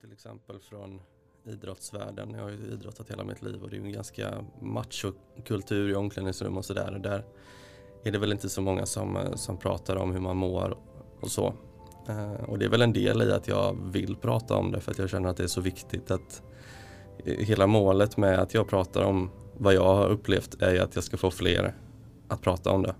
till exempel från idrottsvärlden. Jag har ju idrottat hela mitt liv och det är ju en ganska machokultur i omklädningsrum och sådär. Där är det väl inte så många som, som pratar om hur man mår och så. Eh, och det är väl en del i att jag vill prata om det för att jag känner att det är så viktigt att hela målet med att jag pratar om vad jag har upplevt är att jag ska få fler att prata om det.